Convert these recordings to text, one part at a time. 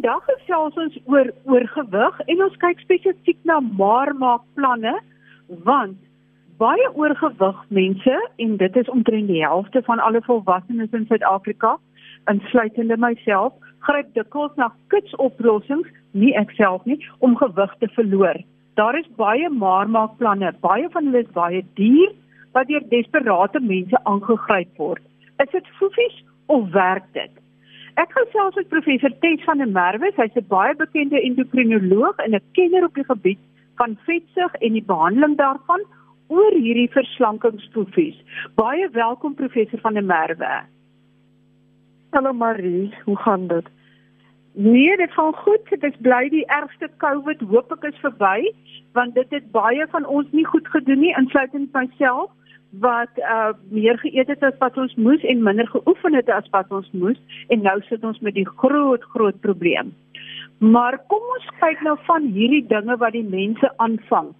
vandag gesels ons oor oor gewig en ons kyk spesifiek na maarmaak planne want baie oorgewig mense en dit is omtrent die helfte van alle volwassenes in Suid-Afrika insluitende myself gryp dikwels na kitsoplossings nie ek self nie om gewig te verloor. Daar is baie maarmaakplanne, baie van hulle is baie duur wat deur desperate mense aangegryp word. Is dit foefies of werk dit? Ek gesels met professor Tess van der Merwe, sy's 'n baie bekende endokrinoloog en 'n kenner op die gebied van vetsug en die behandeling daarvan oor hierdie verslankingsfoefies. Baie welkom professor van der Merwe. Hallo Marie, hoe gaan dit? Nee, dit gaan goed. Ek is bly die ergste COVID hoop ek is verby want dit het baie van ons nie goed gedoen nie, insluitend myself wat uh meer geëet het as wat ons moes en minder geoefen het as wat ons moes en nou sit ons met die groot groot probleem. Maar kom ons kyk nou van hierdie dinge wat die mense aanvang.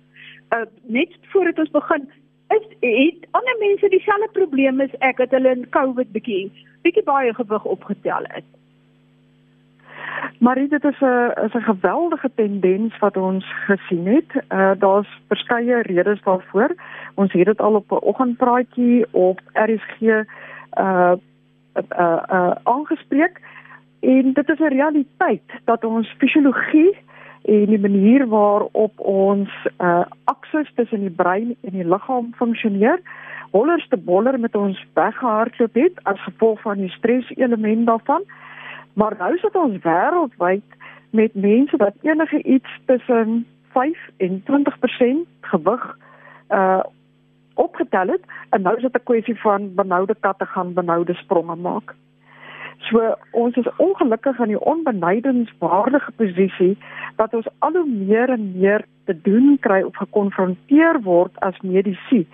Uh net voordat ons begin, is het ander mense dieselfde probleem as ek het hulle in COVID bietjie bietjie baie gewig opgetel het. Maar dit is 'n is 'n geweldige tendens wat ons gesien het. Uh daar's verskeie redes daarvoor. Ons het dit al op 'n oggendpraatjie op RSG uh uh uh aangespreek en dit is 'n realiteit dat ons fisiologie en die manier waarop ons uh aksis tussen die brein en die liggaam funksioneer hollerste boller met ons weggehardloop het as gevolg van die stres element daarvan. Maar nou sit ons wêreldwyd met mense wat enige iets tussen 5 en 20% gewig uh opgetel het en nou is dit 'n kwessie van benoude katte gaan benoude spronge maak. So ons is ongelukkig in die onbenydenswaardige posisie dat ons al hoe meer en meer te doen kry of gekonfronteer word as medisy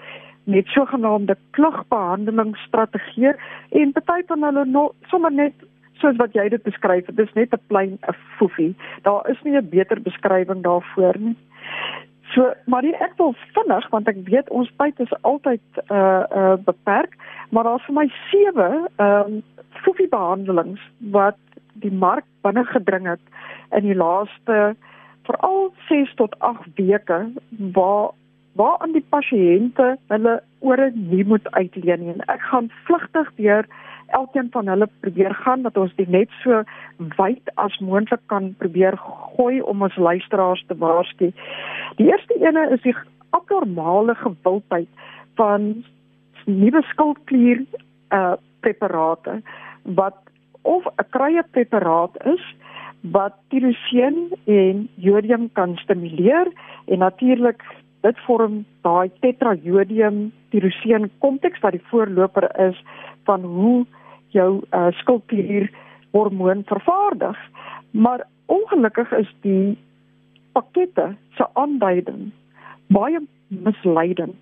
met sogenaamde klagbehandelingsstrategieë en party van hulle no, sommer net soos wat jy dit beskryf, dit is net 'n plain 'n foefie. Daar is nie 'n beter beskrywing daarvoor nie. So, maar die ek wil vinnig want ek weet ons tyd is altyd uh uh beperk, maar daar's vir my sewe ehm um, foefie behandelings wat die mark binne gedring het in die laaste veral 6 tot 8 weke waar waar aan die pasiënte hulle ore nie moet uitleen nie. Ek gaan vlugtig deur elkeen van hulle probeer gaan dat ons dit net so wyd as moontlik kan probeer gooi om ons luisteraars te waarsku. Die eerste ene is die abnormale gewildheid van nuwe skildklier uh preparate wat of 'n krye preparaat is wat tirosien en jodium kan stimuleer en natuurlik dit vorm daai tetrajodium tirosien kompleks wat die voorloper is van hoe jou uh, skildklier hormoon vervaardig. Maar ongelukkig is die pakkette se aanduiding baie misleidend.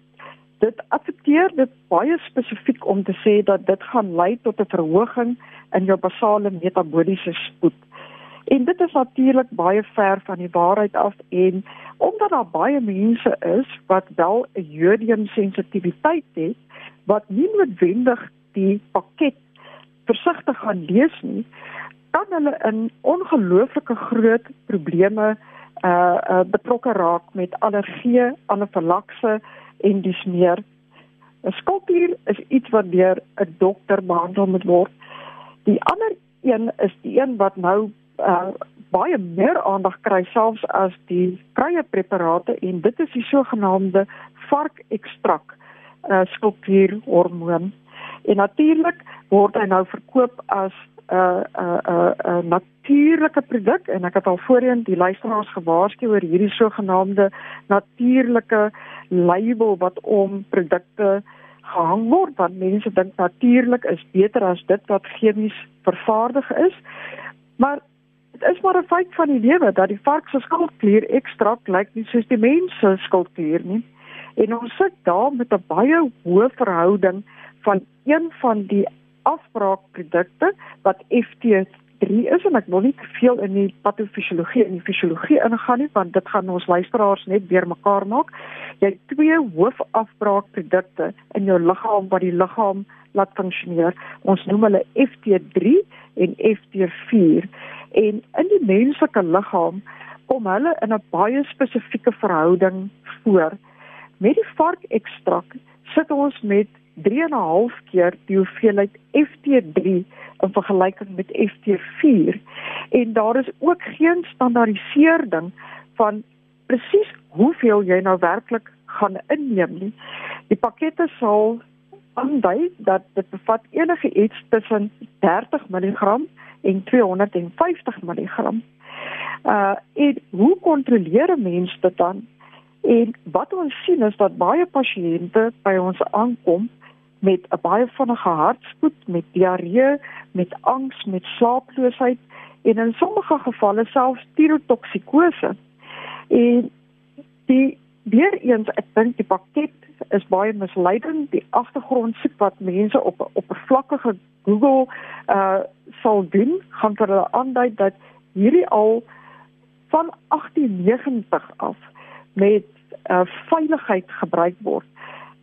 Dit affekteer dit baie spesifiek om te sê dat dit gaan lei tot 'n verhoging in jou basale metabooliese spoed. En dit is natuurlik baie ver van die waarheid af en omdat daar baie mense is wat wel 'n jodium sensitiwiteit het wat nie noodwendig die pakket versigtig gaan lees nie, kan hulle in ongelooflike groot probleme uh, uh betrokke raak met allergie, anafilakse en dis meer. 'n Skulptuur is iets wat deur 'n dokter behandel moet word. Die ander een is die een wat nou uh baie meer aandag kry selfs as die vrye preparate en dit is die sogenaamde varkekstrak uh skulptuurhormoon. En natuurlik word hy nou verkoop as 'n uh, 'n uh, 'n uh, uh, natuurlike produk en ek het al voorheen die luisteraars gewaarsku oor hierdie sogenaamde natuurlike label wat om produkte gehang word want mense dink natuurlik is beter as dit wat chemies vervaardig is. Maar is maar 'n feit van die lewe dat die vark se skildklier ekstra lyk nie soos die mens se skildklier nie. En ons sit daar met 'n baie hoë verhouding van een van die afbraakprodukte wat FT3 is en ek wil nie te veel in die patofisiologie en die fisiologie ingaan nie want dit gaan ons luisteraars net weer mekaar maak. Jy het twee hoofafbraakprodukte in jou liggaam wat die liggaam laat funksioneer. Ons noem hulle FT3 en FT4. En in die menslike liggaam kom hulle in 'n baie spesifieke verhouding voor. Met die varkekstrak sit ons met 3 en 'n half keer die hoeveelheid FT3 in vergelyking met FT4 en daar is ook geen standaardisering van presies hoeveel jy nou werklik gaan inneem nie. Die pakkette sal aandui dat dit bevat enige iets tussen 30 mg en 250 mg. Uh en hoe kontroleer 'n mens dit dan? En wat ons sien is dat baie pasiënte by ons aankom met 'n baie vinnige hartspoed, met diarree, met angs, met slaaploosheid en in sommige gevalle selfs tirotoksikose. En die weer eens ek dink die pakket is baie misleidend. Die agtergrond soek wat mense op 'n oppervlakkige Google uh sal doen, gaan vir hulle aandui dat hierdie al van 1890 af met uh veiligheid gebruik word.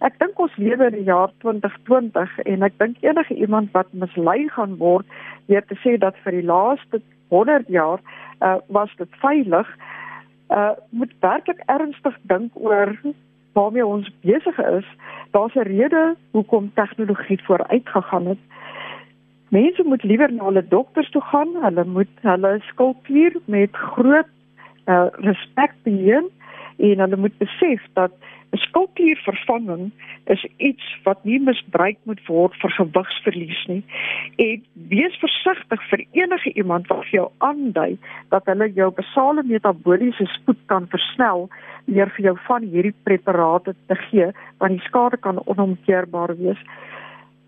Ek dink ons lewe in die jaar 2020 en ek dink enige iemand wat mislei gaan word deur te sê dat vir die laaste 100 jaar uh was dit veilig uh moet werklik ernstig dink oor waarmee ons besig is. Daar's 'n rede hoekom tegnologie vooruit gegaan het. Mense moet liewer na hulle dokters toe gaan. Hulle moet hulle skulptuur met groot uh respek beheer en hulle moet besef dat 'n skulptuurvervanging is iets wat nie misbruik moet word vir gewigsverlies nie. En wees versigtig vir enige iemand wat jou aandui dat hulle jou basale metabooliese spoed kan versnel deur vir jou van hierdie preparate te gee want die skade kan onomkeerbaar wees.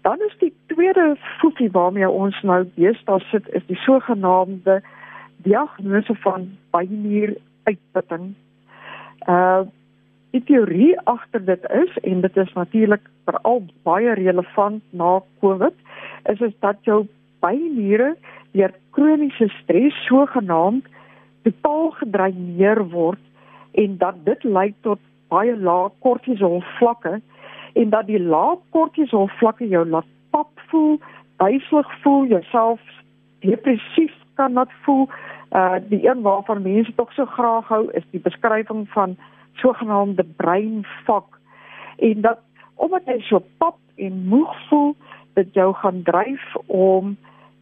Dan is die tweede voetie waarmee ons nou deesdae sit is die sogenaamde diagnose van bynier uitputting. Uh die teorie agter dit is en dit is natuurlik veral baie relevant na Covid is is dat jou byniere deur kroniese stres sogenaamd totaal gedreineer word en dat dit lei tot baie lae kortisol vlakke en dat die lae kortisol vlakke jou laat pap voel, duiselig voel, jouself depressief kan laat voel. Uh die een waarvan mense tog so graag hou is die beskrywing van sogenaamde breinvak. En dat omdat jy so pap en moeg voel dit jou gaan dryf om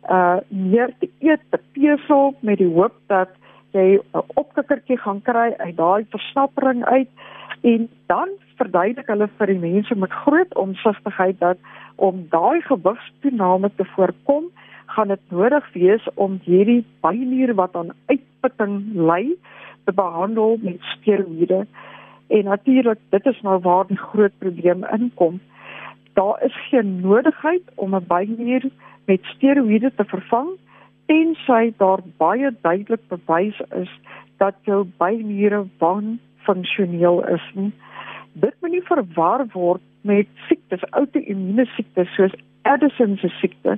uh meer te eet te pesel met die hoop dat jy 'n opkikkertjie gaan kry uit daai versnappering uit. En dan verduidelik hulle vir die mense met groot omsigtigheid dat om daai gewigstoename te voorkom gaan dit nodig wees om hierdie bynier wat aan uitputting ly te behandel met steroïde. En natuurlik, dit is nou waar die groot probleem inkom. Daar is geen nodigheid om 'n bynier met steroïde te vervang tensy daar baie duidelik bewys is dat jou byniere wanfunksioneel is nie. Dit moet nie verwar word met siektes, outoimmune siektes soos Addison se siekte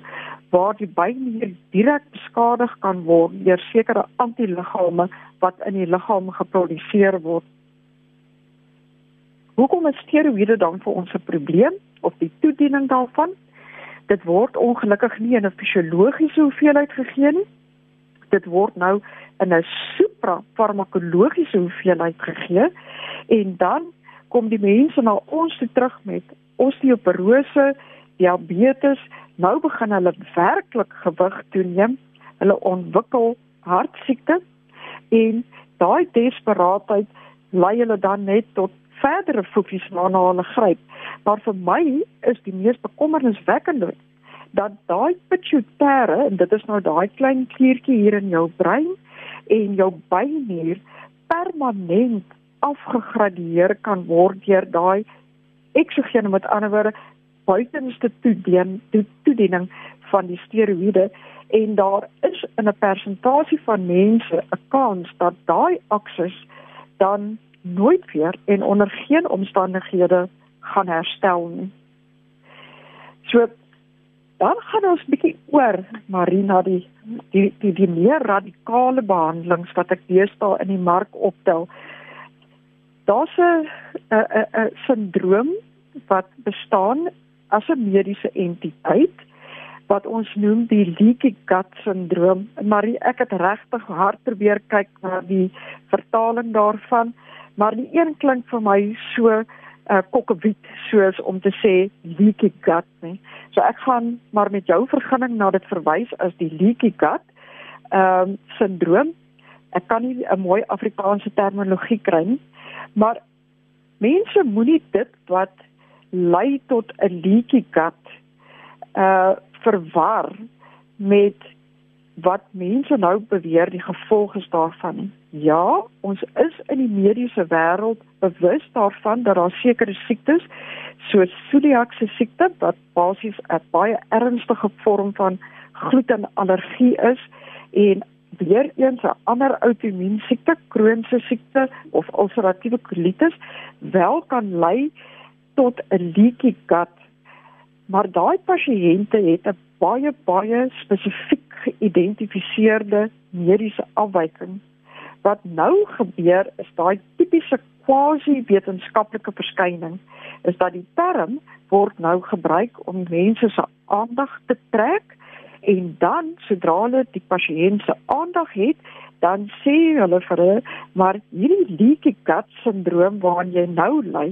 waar die bynier direk beskadig kan word deur sekere antiliggame wat in die liggaam geproduseer word. Hoekom is steroïde dan vir ons 'n probleem of die toediening daarvan? Dit word ongelukkig nie in 'n fisiologiese hoeveelheid gegee nie. Dit word nou in 'n suprafarmakologiese hoeveelheid gegee en dan kom die mense na ons toe terug met osteoporose, diabetes, nou begin hulle werklik gewig toeneem. Hulle ontwikkel hartsiekte en daai desperaatheid lei hulle dan net tot verdere fofies waarna hulle gryp. Maar vir my is die mees bekommerniswekkende dat daai pituitêre en dit is nou daai klein kliertjie hier in jou brein en jou bynier permanent afgegradeer kan word deur daai eksogene met ander woorde buitenste toedien toediening van die steroïde en daar is in 'n persentasie van mense 'n kans dat daai akses dan nooit weer en onder geen omstandighede gaan herstel nie. So dan gaan ons bietjie oor Marina die die die, die meer radikale behandelings wat ek deesdae in die mark optel. Daar's 'n 'n 'n sindroom wat bestaan as 'n mediese entiteit wat ons noem die leaky gut syndroom. Maar ek het regtig hard probeer kyk na die vertaling daarvan, maar die een klink vir my so uh, kokkewiet soos om te sê leaky gut, nee. So ek gaan maar met jou vergunning na dit verwys as die leaky gut ehm um, syndroom. Ek kan nie 'n mooi Afrikaanse terminologie kry nie, maar mense moenie dit wat lei tot 'n leaky gut uh verwar met wat mense nou beweer die gevolge daarvan. Ja, ons is in die mediese wêreld bewus daarvan dat daar sekere siektes soos celiac se siekte wat basies 'n baie ernstige vorm van glutenallergie is en weer eens 'n ander outoimmuun siekte, Crohn se siekte of ulceratiewe kolitis wel kan lei tot 'n leaky gut. Maar daai pasiënte het 'n baie baie spesifiek geïdentifiseerde mediese afwyking. Wat nou gebeur is daai tipiese quasi-wetenskaplike verskyning is dat die term word nou gebruik om mense se aandag te trek en dan sodra hulle die pasiënt se aandag het, dan sê hulle vir hulle maar hierdie leaky gut syndroom waaraan jy nou ly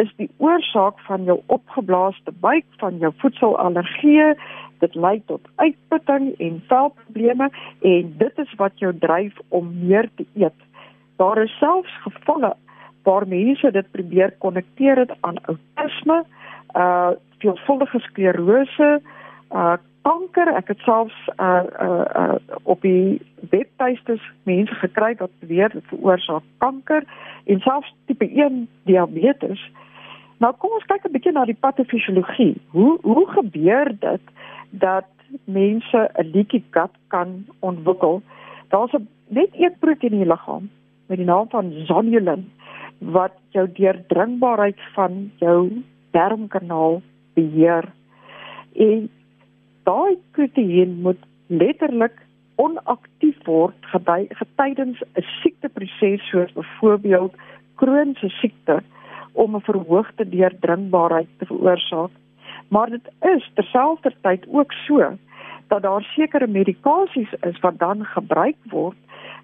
is die oorsaak van jou opgeblaaste buik, van jou voedselallergie, dit lei tot uitputting en velprobleme en dit is wat jou dryf om meer te eet. Daar is selfs gevalle waar mense dit probeer konnekteer het aan outisme, uh veelvuldige sklerose, uh kanker. Ek het selfs uh uh, uh op die webtuistes mense gekry wat beweer dit veroorsaak kanker en selfs tipe 1 diabetes. Nou kom ons kyk 'n bietjie na die patofisiologie. Hoe hoe gebeur dit dat mense 'n leaky gut kan ontwikkel? Daar's 'n net een proteïen in die liggaam met die naam van zonulin wat jou deurdringbaarheid van jou darmkanaal beheer. En daai proteïen moet letterlik onaktief word gedurende 'n siekteproses soos byvoorbeeld Crohn se siekte om 'n verhoogde deurdringbaarheid te veroorsaak. Maar dit is terselfdertyd ook so dat daar sekere medikasies is wat dan gebruik word,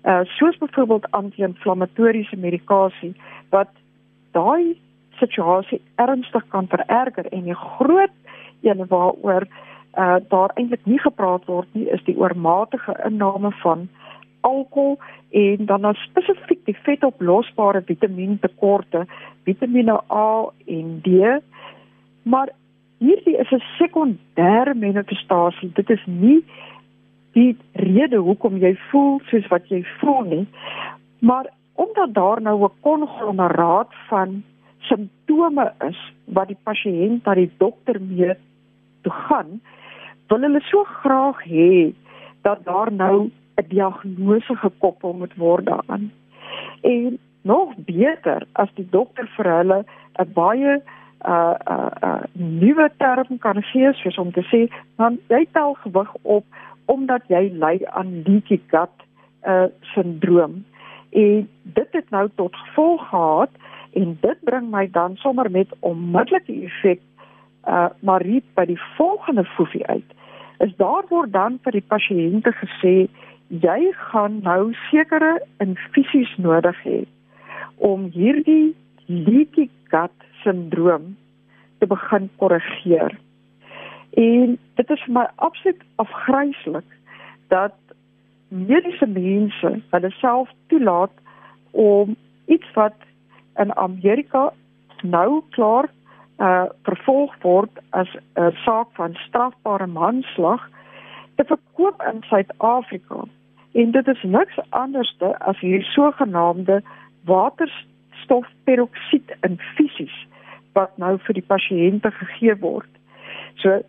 uh soos byvoorbeeld anti-inflammatoriese medikasie wat daai situasie ernstig kan vererger en 'n groot een waaroor uh daar eintlik nie gepraat word nie is die oormatige inname van alkohol en dan nou spesifiek die vetoplosbare vitamintekorte, Vitamiene A en D. Maar hierdie is 'n sekondêre manifestasie. Dit is nie die rede hoekom jy voel soos wat jy voel nie. Maar omdat daar nou 'n konglomeraat van simptome is wat die pasiënt na die dokter mee toe gaan, wil hulle so graag hê dat daar nou 'n diagnose gekoppel moet word daaraan. En nog beter as die dokter vir hulle 'n baie 'n uh, 'n uh, uh, nuwe term kan gee soos om te sê dan jy tel gewig op omdat jy ly aan leaky gut uh, sindroom. En dit het nou tot gevolg gehad en dit bring my dan sommer met onmiddellike effek uh maar hier by die volgende foefie uit is daar word dan vir die pasiënte gesê jy gaan nou sekere infusies nodig hê om hierdie leaky gut syndroom te begin korrigeer. En dit is vir my absoluut afgryslik dat mediese mense hulle self toelaat om iets wat in Amerika nou klaar uh vervolg word as 'n saak van strafbare manslag te verkoop in Suid-Afrika. En dit is niks anderste as hierdie sogenaamde waterstofperoksied infusies wat nou vir die pasiënte gegee word. So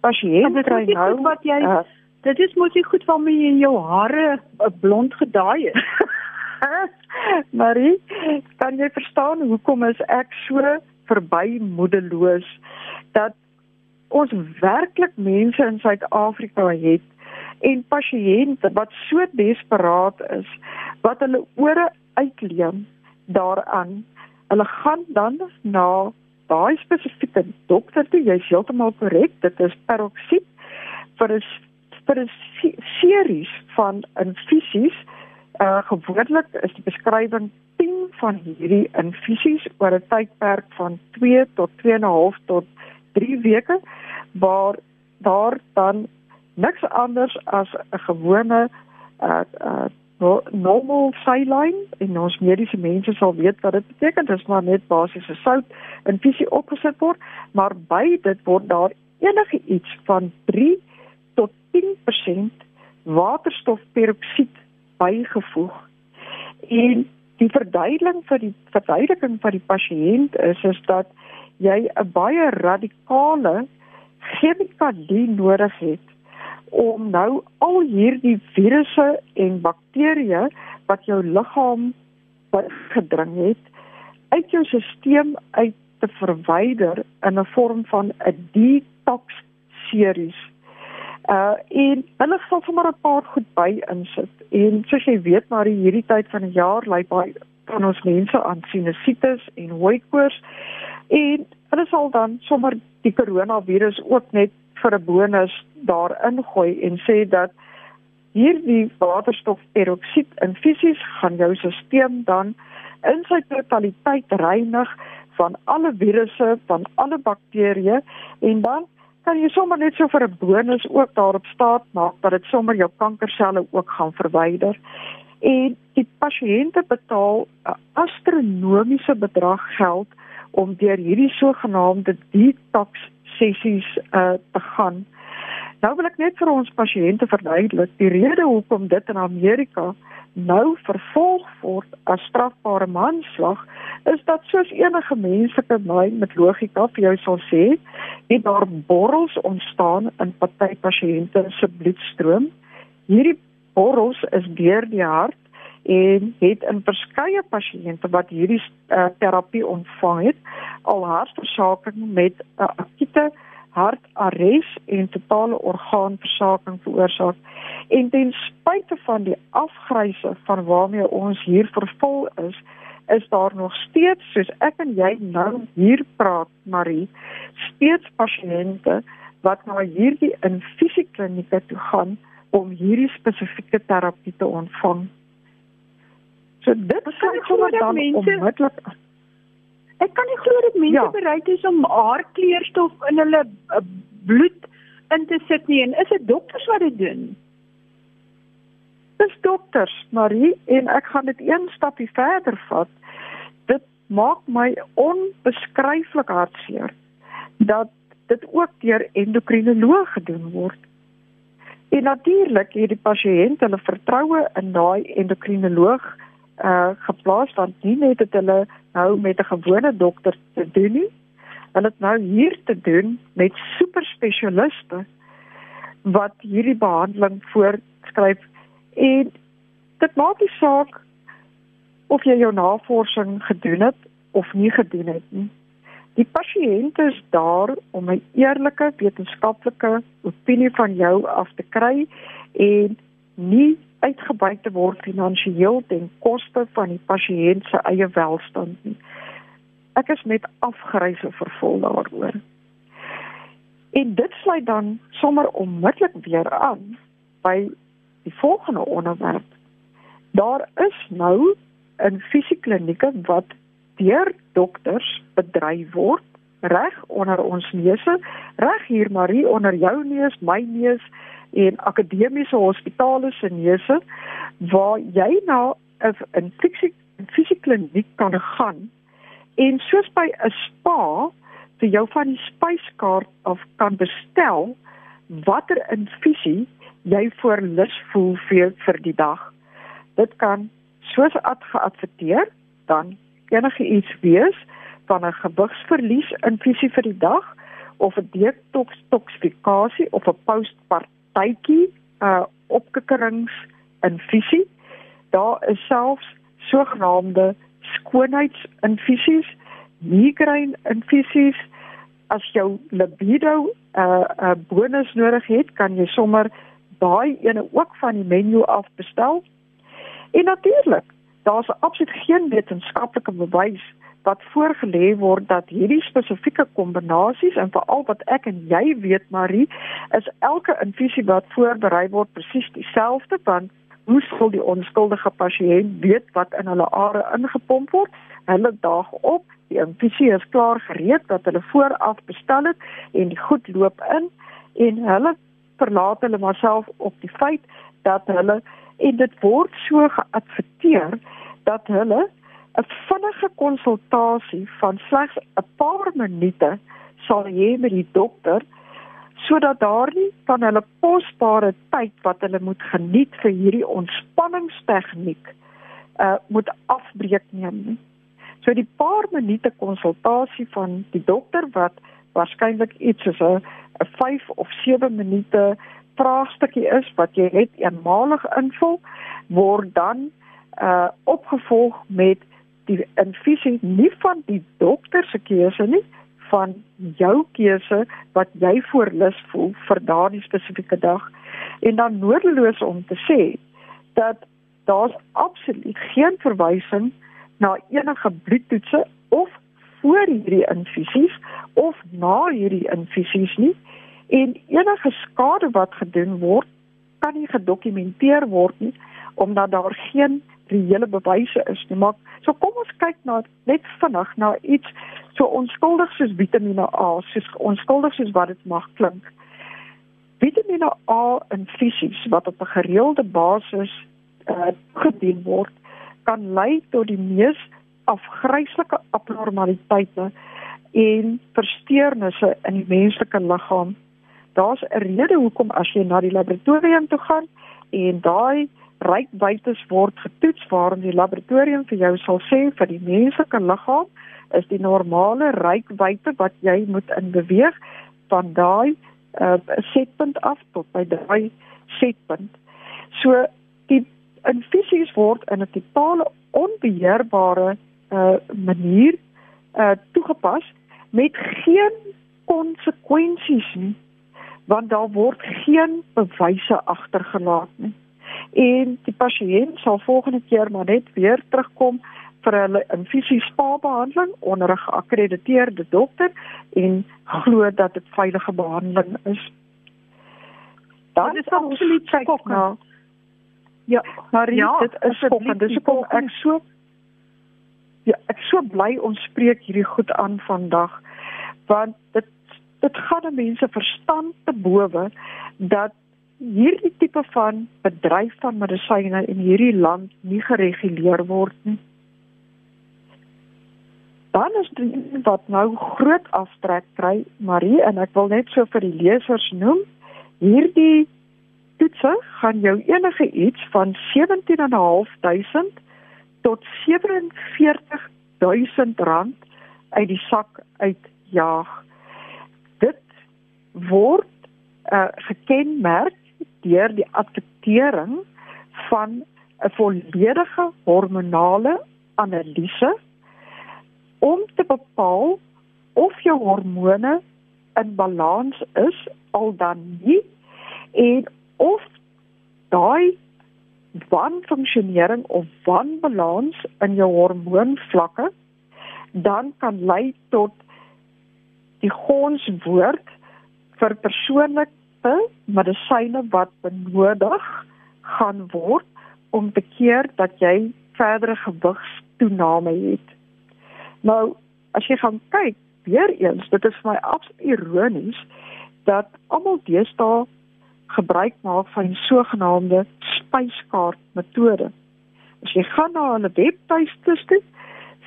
pasiënte kry nou wat jy uh, dit is mos nie goed van my in jou hare uh, blond gedaai het. Marie, kan jy verstaan hoekom is ek so verby moedeloos dat ons werklik mense in Suid-Afrika het en pasiënte wat so desperaat is wat hulle ore uitleen daaraan hulle gaan dan na daai spesifieke dokter toe, jy's heeltemal korrek, dit is peroksied vir 'n vir 'n series van infusies. Uh gewoonlik is die beskrywing 10 van hierdie infusies oor 'n tydperk van 2 tot 2.5 tot 3 weke waar daar dan niks anders as 'n gewone uh uh normal saline en ons mediese mense sal weet wat dit beteken. Dit is maar net basiese sout in visie opgesit word maar by dit word daar enige iets van 3 tot 10% waterstofperoksied bygevoeg en die verduideliking vir die verduideliking van die pasiënt is is dat jy 'n baie radikale chemikalie nodig het om nou al hierdie virusse en bakterieë wat jou liggaam gedring het uit jou stelsel uit te verwyder in 'n vorm van 'n detox series. Uh en hulle sal sommer 'n paar goed by insit. En soos jy weet maar hierdie tyd van die jaar lê baie van ons mense aan sinusitis en hooikoors en hulle sal dan sommer die koronavirus ook net vir 'n bonus daarin gooi en sê dat hierdie waterstofperoksied in fisies gaan jou stelsel dan in sy totaliteit reinig van alle virusse, van alle bakterieë en dan kan jy sommer net so vir 'n bonus ook daarop staat maak dat dit sommer jou kankerselle ook gaan verwyder. En die pasiënte betaal 'n astronomiese bedrag geld om deur hierdie sogenaamde detox sessies uh, te gaan. Nou wil ek net vir ons pasiënte verduidelik die rede hoekom dit in Amerika nou vervolg word as strafbare manslag is dat soos enige menslike brein met logika vir jou sal sê, het daar borrels ontstaan in party pasiënte se bloedstroom. Hierdie borrels is deur die hart en het in verskeie pasiënte wat hierdie uh, terapie ontvang het al hartversaking met 'n uh, akute hartares en totale orgaanversaking veroorsaak en ten spyte van die afgryse van waarmee ons hier vervul is is daar nog steeds soos ek en jy nou hier praat Marie steeds pasiënte wat na hierdie infusieklinieke toe gaan om hierdie spesifieke terapie te ontvang So dit kan sommer dan onmiddellik Ek kan nie glo dat mense ja. bereid is om haar kleurstof in hulle uh, bloed in te sit nie en is dit dokters wat dit doen? Dis dokters, Marie, en ek gaan dit een stapie verder vat. Dit maak my onbeskryflik hartseer dat dit ook deur endokrinoloog gedoen word. En natuurlik het die pasiënt hulle vertroue in daai endokrinoloog uh geplaas want nie net het hulle nou met 'n gewone dokter te doen nie. Hulle het nou hier te doen met super spesialiste wat hierdie behandeling voorskryf en dit maak nie saak of jy jou navorsing gedoen het of nie gedoen het nie. Die pasiënt is daar om 'n eerlike wetenskaplike opinie van jou af te kry en nie uitgebuit te word finansiëel ten koste van die pasiënt se eie welstand nie. Ek is met afgryse vervul daaroor. En dit sluit dan sommer onmiddellik weer aan by die volgende onderwerp. Daar is nou 'n fisieklinieke wat deur dokters bedryf word reg onder ons neuse, reg hier Marie onder jou neus, my neus en akademiese hospitale se neuse waar jy na 'n fisiekliniek kan gaan en soos by 'n spa vir jou van die spyskaart af kan bestel watter infusie jy voor lus voel vir vir die dag. Dit kan soos geadverteer dan enige iets wees van 'n gewigsverlies infusie vir die dag of 'n detoksifikasie of 'n postpartum partytjie uh opkikkerings infusie. Daar is selfs sogenaamde skoonheidsinfusies, migraine infusies. As jou libido 'n uh, 'n bonus nodig het, kan jy sommer daai ene ook van die menu af bestel. En natuurlik, daar's absoluut geen wetenskaplike bewys wat voorgelê word dat hierdie spesifieke kombinasies en veral wat ek en jy weet Marie is elke infusie wat voorberei word presies dieselfde want hoe sou die onskuldige pasiënt weet wat in hulle are ingepomp word hulle daag op die infusie is klaar gereed wat hulle vooraf bestel het en die goed loop in en hulle verlaat hulle maar self op die feit dat hulle en dit word so geadverteer dat hulle 'n vinnige konsultasie van slegs 'n paar minute sal hê met die dokter sodat daardie van hulle kosbare tyd wat hulle moet geniet vir hierdie ontspanningstegniek uh moet afbreek neem. So die paar minute konsultasie van die dokter wat waarskynlik iets soos 'n 'n 5 of 7 minute vraagstukkie is wat jy net eenmalig invul word dan uh opgevolg met die infusie nie van die dokter se keuse nie van jou keuse wat jy voorlus voel vir daardie spesifieke dag. En dan noodloos om te sê dat daar's absoluut geen verwysing na enige bloedtoetse of voor hierdie infusies of na hierdie infusies nie en enige skade wat gedoen word kan nie gedokumenteer word nie omdat daar geen reële bewyse is nie. Maar so kom ons kyk na net vinnig na iets so onskuldig soos Vitamiene A, soos onskuldig soos wat dit mag klink. Vitamiene A in fisies wat op 'n gereelde basis uh, gedien word, kan lei tot die mees afgryslike abnormaliteite en versteurnisse in die menslike liggaam. Daar's 'n rede hoekom as jy na die laboratorium toe gaan en daai rykwytes word getoets waarin die laboratorium vir jou sal sê vir die menslike liggaam is die normale rykwyte wat jy moet in beweeg van daai uh, setpunt af tot by daai setpunt. So die infusies word in 'n totale onbeheerbare uh, manier uh, toegepas met geen konsekwensies nie want daar word geen bewyse agtergelaat nie en die pasiënt sal volgende keer maar net weer terugkom vir hulle infusie spa behandeling onder 'n geakkrediteerde dokter en glo dat dit veilige behandeling is. Dan is absoluut skok nou. Ja, maar ja, dit is skokkend. Dis hoekom ek so Ja, ek so bly ons spreek hierdie goed aan vandag want dit dit gaan mense verstand te bowe dat hierdie tipe van bedryf van medisyne in hierdie land nie gereguleer word nie. Dan is dit wat nou groot aftrek kry, Marie, en ek wil net so vir die lesers noem, hierdie toetse gaan jou enige iets van 17.500 tot 47000 rand uit die sak uitjaag. Dit word uh, gekenmerk deur die advertering van 'n volledige hormonale analise om te bepaal of jou hormone in balans is al dan nie en of daai wanfunksionering of wanbalans in jou hormoonvlakke dan kan lei tot die gonswoord vir persoonlik tipe medisyne wat benodig gaan word om te keer dat jy verdere gewigstoename het. Nou, as jy gaan kyk, weer eens, dit is vir my absoluut ironies dat almal deesdae gebruik maak van die sogenaamde spyskaart metode. As jy gaan na hulle webtuiste,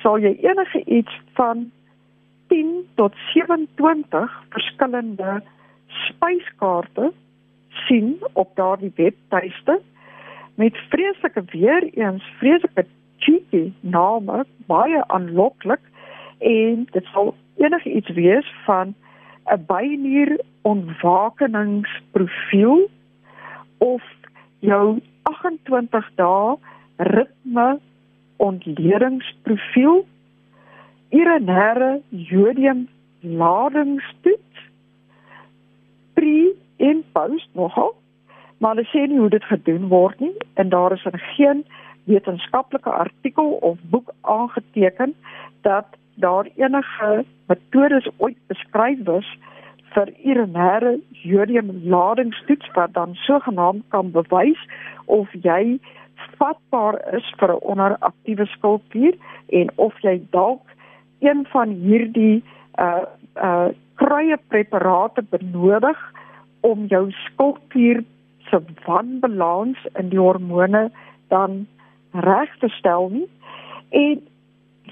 sal jy enige iets van 10 tot 27 verskillende spyskaarte sien op daardie webtuiste met vreeslike weer eens vreeslike cheeky name baie aanloklik en dit sal enige iets wees van 'n bynier ontwakeningsprofiel of jou 28 dae ritme ontledingsprofiel urinêre jodium ladingstoets pre en post nogal. Maar hulle sê nie hoe dit gedoen word nie en daar is geen wetenskaplike artikel of boek aangeteken dat daar enige metodes ooit beskryf is vir urinêre jodiumladingstoets wat dan sogenaamd kan bewys of jy vatbaar is vir 'n onderaktiewe skildklier en of jy dalk een van hierdie uh uh kruie preparate benodig om jou skildklier se wanbalans in die hormone dan reg te stel nie. En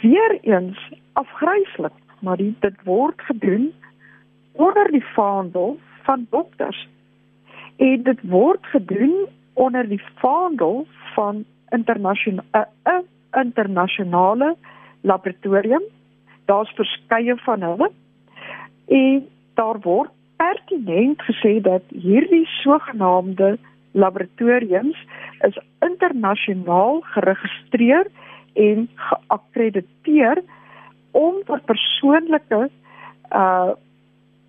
weer eens afgryslik, maar dit word gedoen onder die vaandel van dokters. En dit word gedoen onder die vaandel van internasionale 'n uh, uh, internasionale laboratorium. Daar's verskeie van hulle. En daar word pertinent gesê dat hierdie sogenaamde laboratoriums is internasionaal geregistreer en geakkrediteer om vir persoonlike uh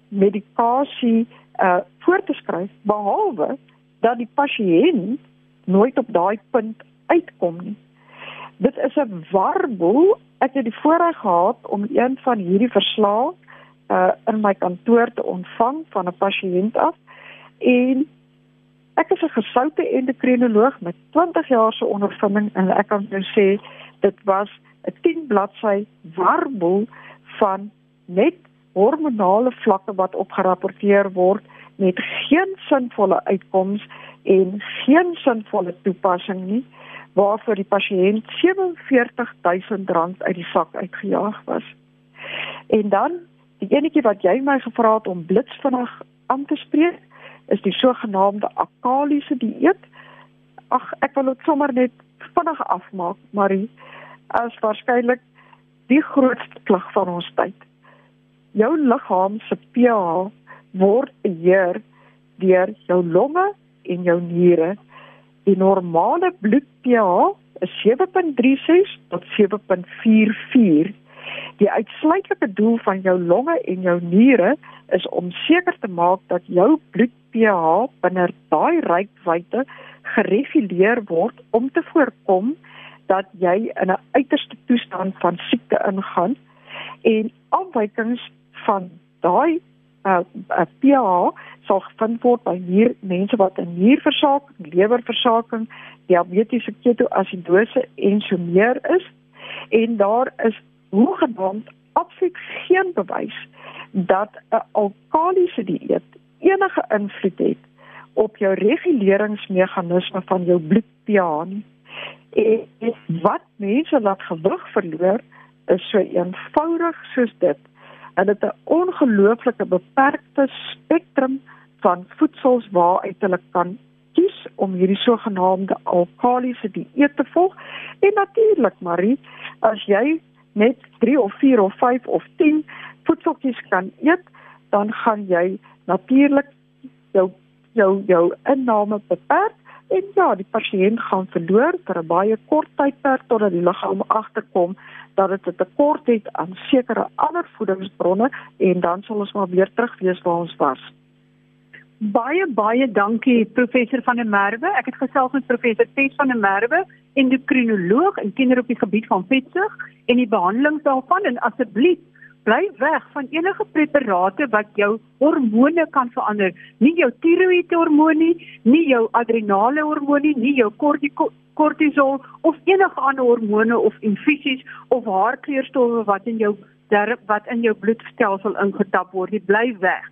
medikasie uh voor te skryf behalwe dat die pasiënt nooit op daai punt uitkom nie. Dit is 'n warboel. Ek het die voorreg gehad om een van hierdie verslae uh in my kantoor te ontvang van 'n pasiënt af en ek is 'n gesoute endokrinoloog met 20 jaar se ondervinding en ek kan nou sê dit was 'n 10 bladsy warboel van net hormonale vlakke wat opgerapporteer word met geen sinvolle uitkoms en geen sinvolle toepassing nie waarvoor die pasiënt R47000 uit die sak uitgejaag was. En dan die enetjie wat jy my gevra het om blitsvinnig aan te spreek is die sogenaamde akaliese dieet. Ag, ek wil dit sommer net vinnig afmaak, Marie, as waarskynlik die grootste klug van ons tyd jou liggaam se pH word beheer deur jou longe en jou niere. Die normale bloed pH is 7.36 tot 7.44. Die uitsluitlike doel van jou longe en jou niere is om seker te maak dat jou bloed pH binne daai rykwyte gereguleer word om te voorkom dat jy in 'n uiterste toestand van siekte ingaan en afwykings van daai uh, uh pH sal gevind word by hier mense wat 'n nierversaking, lewerversaking, diabetiese ketoasidose en so meer is en daar is hoegenaamd absoluut geen bewys dat 'n alkalisiese dieet enige invloed het op jou reguleringsmeganisme van jou bloed pH nie. En wat mense laat gewig verloor is so eenvoudig soos dit hulle het 'n ongelooflike beperkte spektrum van voedsels waaruit hulle kan kies om hierdie sogenaamde alkalisiese dieet te volg. En natuurlik, Marie, as jy net 3 of 4 of 5 of 10 voedseltjies kan eet, dan gaan jy natuurlik jou jou jou inname beperk en ja, die pasiënt gaan verloor vir 'n baie kort tydperk totdat die liggaam agterkom dat dit 'n tekort het aan sekere ander voedingsbronne en dan sal ons maar weer terug wees waar ons was. Baie baie dankie professor van der Merwe. Ek het gesels met professor Tess van der Merwe, endokrinoloog en kenner op die gebied van vetsug en die behandeling daarvan en asseblief bly weg van enige preparate wat jou hormone kan verander. Nie jou tiroïedhormoon nie, nie jou adrenale hormoon nie, nie jou kortisol of enige ander hormone of infusies of haarkleurstowwe wat in jou wat in jou bloedstelsel ingetap word, jy bly weg.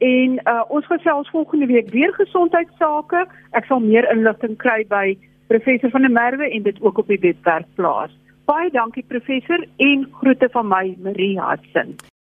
En uh, ons gesels volgende week weer gesondheidsake. Ek sal meer inligting kry by professor van der Merwe en dit ook op die webwerf plaas. Baie dankie professor en groete van my Marie Hudson.